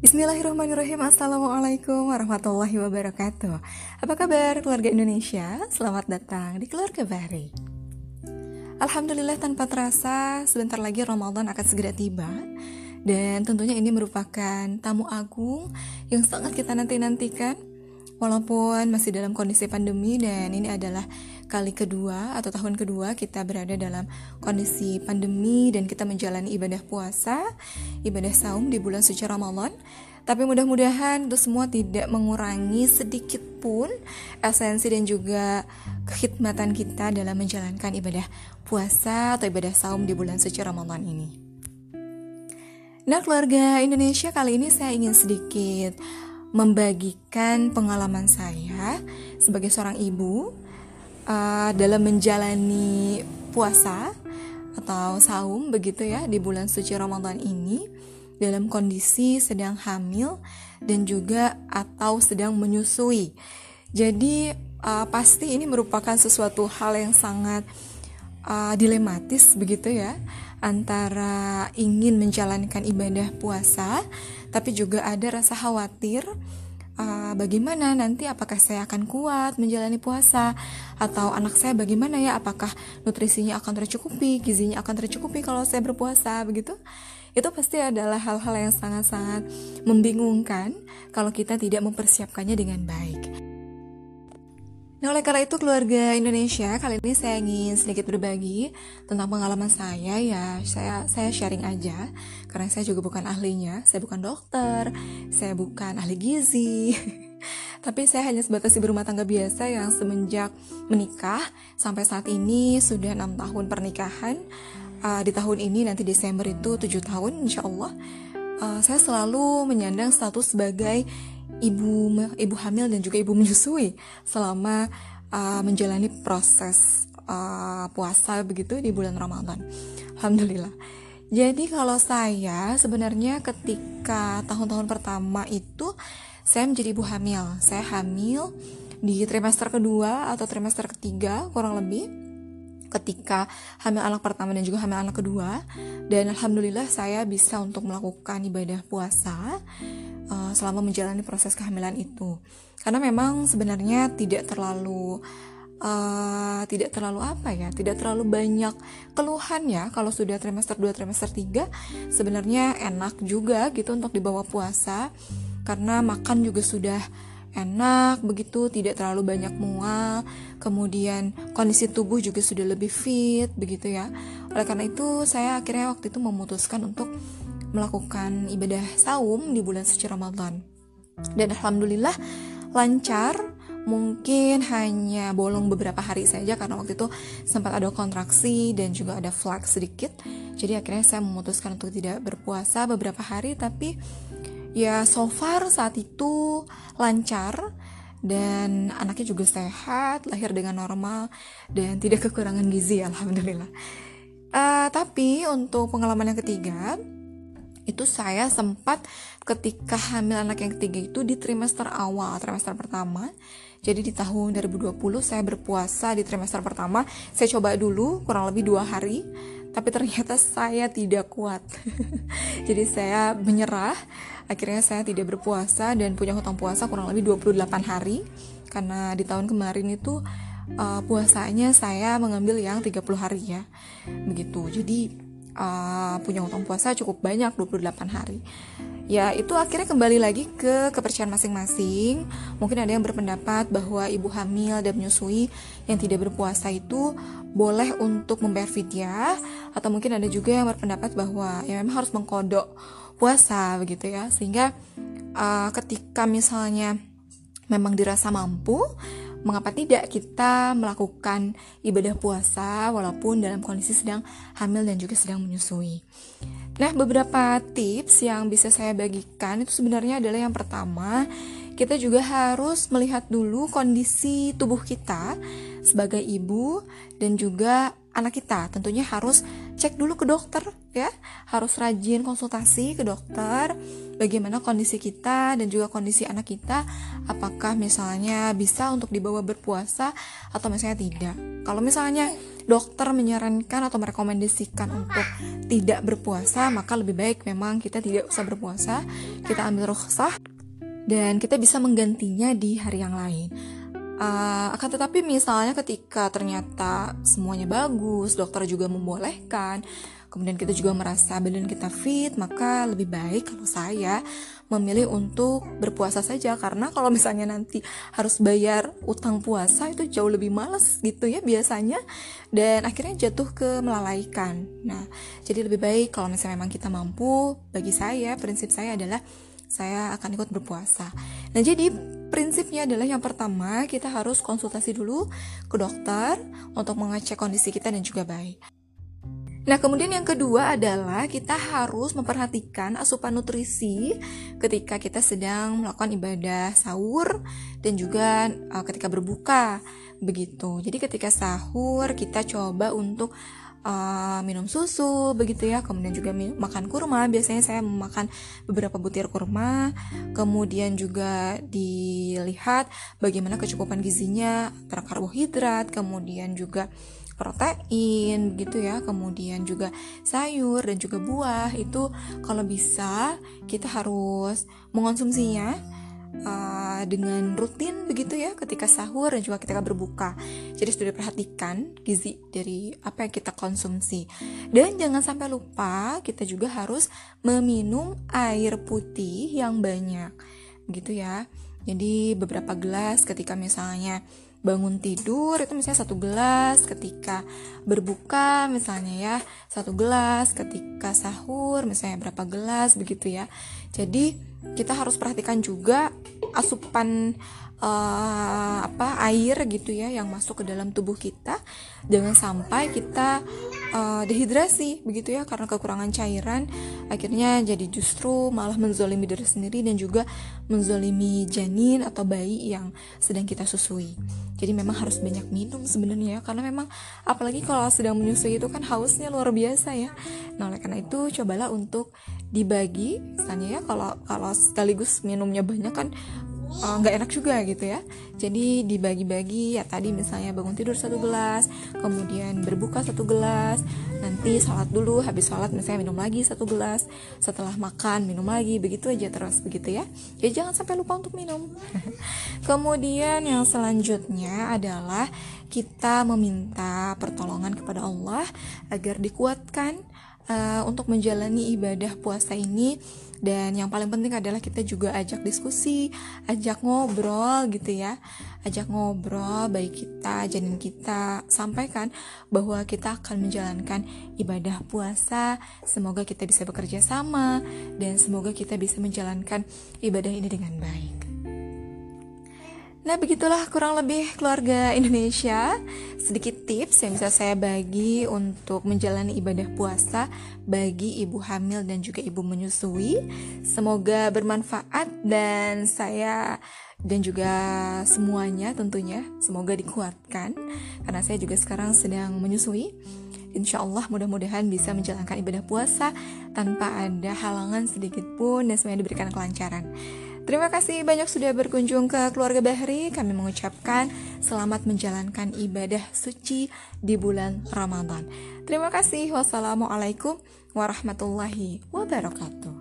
Bismillahirrahmanirrahim. Assalamualaikum warahmatullahi wabarakatuh. Apa kabar keluarga Indonesia? Selamat datang di Keluarga Bahri. Alhamdulillah tanpa terasa Sebentar lagi Ramadan akan segera tiba. Dan tentunya ini merupakan tamu agung Yang sangat kita nanti-nantikan. Walaupun masih dalam kondisi pandemi dan ini adalah kali kedua atau tahun kedua kita berada dalam kondisi pandemi dan kita menjalani ibadah puasa, ibadah saum di bulan suci Ramadan. Tapi mudah-mudahan itu semua tidak mengurangi sedikit pun esensi dan juga kekhidmatan kita dalam menjalankan ibadah puasa atau ibadah saum di bulan suci Ramadan ini. Nah, keluarga Indonesia kali ini saya ingin sedikit membagikan pengalaman saya sebagai seorang ibu uh, dalam menjalani puasa atau saum begitu ya di bulan suci Ramadan ini dalam kondisi sedang hamil dan juga atau sedang menyusui. Jadi uh, pasti ini merupakan sesuatu hal yang sangat uh, dilematis begitu ya antara ingin menjalankan ibadah puasa tapi juga ada rasa khawatir uh, bagaimana nanti? Apakah saya akan kuat menjalani puasa? Atau anak saya bagaimana ya? Apakah nutrisinya akan tercukupi gizinya akan tercukupi kalau saya berpuasa? Begitu? Itu pasti adalah hal-hal yang sangat-sangat membingungkan kalau kita tidak mempersiapkannya dengan baik. Nah oleh karena itu keluarga Indonesia kali ini saya ingin sedikit berbagi tentang pengalaman saya ya. Saya saya sharing aja. Karena saya juga bukan ahlinya. Saya bukan dokter. Saya bukan ahli gizi. Tapi saya hanya sebatas ibu rumah tangga biasa yang semenjak menikah sampai saat ini sudah enam tahun pernikahan. Uh, di tahun ini nanti Desember itu tujuh tahun insya Allah. Uh, saya selalu menyandang status sebagai ibu ibu hamil dan juga ibu menyusui selama uh, menjalani proses uh, puasa begitu di bulan Ramadan. Alhamdulillah. Jadi kalau saya sebenarnya ketika tahun-tahun pertama itu saya menjadi ibu hamil. Saya hamil di trimester kedua atau trimester ketiga kurang lebih ketika hamil anak pertama dan juga hamil anak kedua dan alhamdulillah saya bisa untuk melakukan ibadah puasa uh, selama menjalani proses kehamilan itu. Karena memang sebenarnya tidak terlalu uh, tidak terlalu apa ya tidak terlalu banyak keluhan ya. Kalau sudah trimester 2 trimester 3 sebenarnya enak juga gitu untuk dibawa puasa. Karena makan juga sudah enak begitu tidak terlalu banyak mual. Kemudian kondisi tubuh juga sudah lebih fit begitu ya. Oleh karena itu saya akhirnya waktu itu memutuskan untuk melakukan ibadah saum di bulan suci Ramadan. Dan alhamdulillah lancar. Mungkin hanya bolong beberapa hari saja karena waktu itu sempat ada kontraksi dan juga ada flak sedikit. Jadi akhirnya saya memutuskan untuk tidak berpuasa beberapa hari. Tapi ya so far saat itu lancar dan anaknya juga sehat, lahir dengan normal dan tidak kekurangan gizi alhamdulillah. Uh, tapi untuk pengalaman yang ketiga itu saya sempat ketika hamil anak yang ketiga itu di trimester awal, trimester pertama. Jadi di tahun 2020 saya berpuasa di trimester pertama. Saya coba dulu kurang lebih dua hari tapi ternyata saya tidak kuat. Jadi saya menyerah. Akhirnya saya tidak berpuasa dan punya hutang puasa kurang lebih 28 hari karena di tahun kemarin itu uh, puasanya saya mengambil yang 30 hari ya. Begitu. Jadi uh, punya hutang puasa cukup banyak 28 hari. Ya itu akhirnya kembali lagi ke kepercayaan masing-masing. Mungkin ada yang berpendapat bahwa ibu hamil dan menyusui yang tidak berpuasa itu boleh untuk membayar fidyah atau mungkin ada juga yang berpendapat bahwa ya memang harus mengkodok puasa begitu ya. Sehingga uh, ketika misalnya memang dirasa mampu mengapa tidak kita melakukan ibadah puasa walaupun dalam kondisi sedang hamil dan juga sedang menyusui. Nah, beberapa tips yang bisa saya bagikan itu sebenarnya adalah yang pertama, kita juga harus melihat dulu kondisi tubuh kita sebagai ibu dan juga anak kita. Tentunya harus cek dulu ke dokter ya, harus rajin konsultasi ke dokter bagaimana kondisi kita dan juga kondisi anak kita, apakah misalnya bisa untuk dibawa berpuasa atau misalnya tidak. Kalau misalnya dokter menyarankan atau merekomendasikan untuk tidak berpuasa, maka lebih baik memang kita tidak usah berpuasa, kita ambil rukhsah dan kita bisa menggantinya di hari yang lain. Uh, akan tetapi misalnya ketika ternyata semuanya bagus, dokter juga membolehkan, kemudian kita juga merasa badan kita fit, maka lebih baik kalau saya memilih untuk berpuasa saja karena kalau misalnya nanti harus bayar utang puasa itu jauh lebih males gitu ya biasanya dan akhirnya jatuh ke melalaikan. Nah, jadi lebih baik kalau misalnya memang kita mampu, bagi saya prinsip saya adalah saya akan ikut berpuasa. Nah, jadi prinsipnya adalah yang pertama kita harus konsultasi dulu ke dokter untuk mengecek kondisi kita dan juga baik. Nah, kemudian yang kedua adalah kita harus memperhatikan asupan nutrisi ketika kita sedang melakukan ibadah sahur dan juga uh, ketika berbuka. Begitu. Jadi ketika sahur kita coba untuk uh, minum susu begitu ya. Kemudian juga makan kurma. Biasanya saya memakan beberapa butir kurma. Kemudian juga dilihat bagaimana kecukupan gizinya antara karbohidrat kemudian juga protein gitu ya. Kemudian juga sayur dan juga buah. Itu kalau bisa kita harus mengonsumsinya uh, dengan rutin begitu ya ketika sahur dan juga ketika berbuka. Jadi sudah diperhatikan gizi dari apa yang kita konsumsi. Dan jangan sampai lupa kita juga harus meminum air putih yang banyak. Gitu ya. Jadi beberapa gelas ketika misalnya bangun tidur itu misalnya satu gelas ketika berbuka misalnya ya satu gelas ketika sahur misalnya berapa gelas begitu ya. Jadi kita harus perhatikan juga asupan uh, apa air gitu ya yang masuk ke dalam tubuh kita. Jangan sampai kita uh, dehidrasi begitu ya karena kekurangan cairan akhirnya jadi justru malah menzolimi diri sendiri dan juga menzolimi janin atau bayi yang sedang kita susui. Jadi memang harus banyak minum sebenarnya ya karena memang apalagi kalau sedang menyusui itu kan hausnya luar biasa ya. Nah oleh karena itu cobalah untuk dibagi. Misalnya ya kalau kalau sekaligus minumnya banyak kan nggak uh, enak juga gitu ya. Jadi dibagi-bagi ya tadi misalnya bangun tidur satu gelas kemudian berbuka satu gelas nanti sholat dulu habis sholat misalnya minum lagi satu gelas setelah makan minum lagi begitu aja terus begitu ya. Jadi jangan sampai lupa untuk minum. Kemudian yang selanjutnya adalah kita meminta pertolongan kepada Allah agar dikuatkan uh, untuk menjalani ibadah puasa ini dan yang paling penting adalah kita juga ajak diskusi, ajak ngobrol gitu ya. Ajak ngobrol baik kita, janin kita sampaikan bahwa kita akan menjalankan ibadah puasa. Semoga kita bisa bekerja sama dan semoga kita bisa menjalankan ibadah ini dengan baik. Nah begitulah kurang lebih keluarga Indonesia. Sedikit tips yang bisa saya bagi untuk menjalani ibadah puasa Bagi ibu hamil dan juga ibu menyusui. Semoga bermanfaat dan saya dan juga semuanya tentunya Semoga dikuatkan. Karena saya juga sekarang sedang menyusui. Insya Allah mudah-mudahan bisa menjalankan ibadah puasa Tanpa ada halangan sedikit pun dan semuanya diberikan kelancaran Terima kasih banyak sudah berkunjung ke keluarga Bahri. Kami mengucapkan selamat menjalankan ibadah suci di bulan Ramadan. Terima kasih. Wassalamualaikum warahmatullahi wabarakatuh.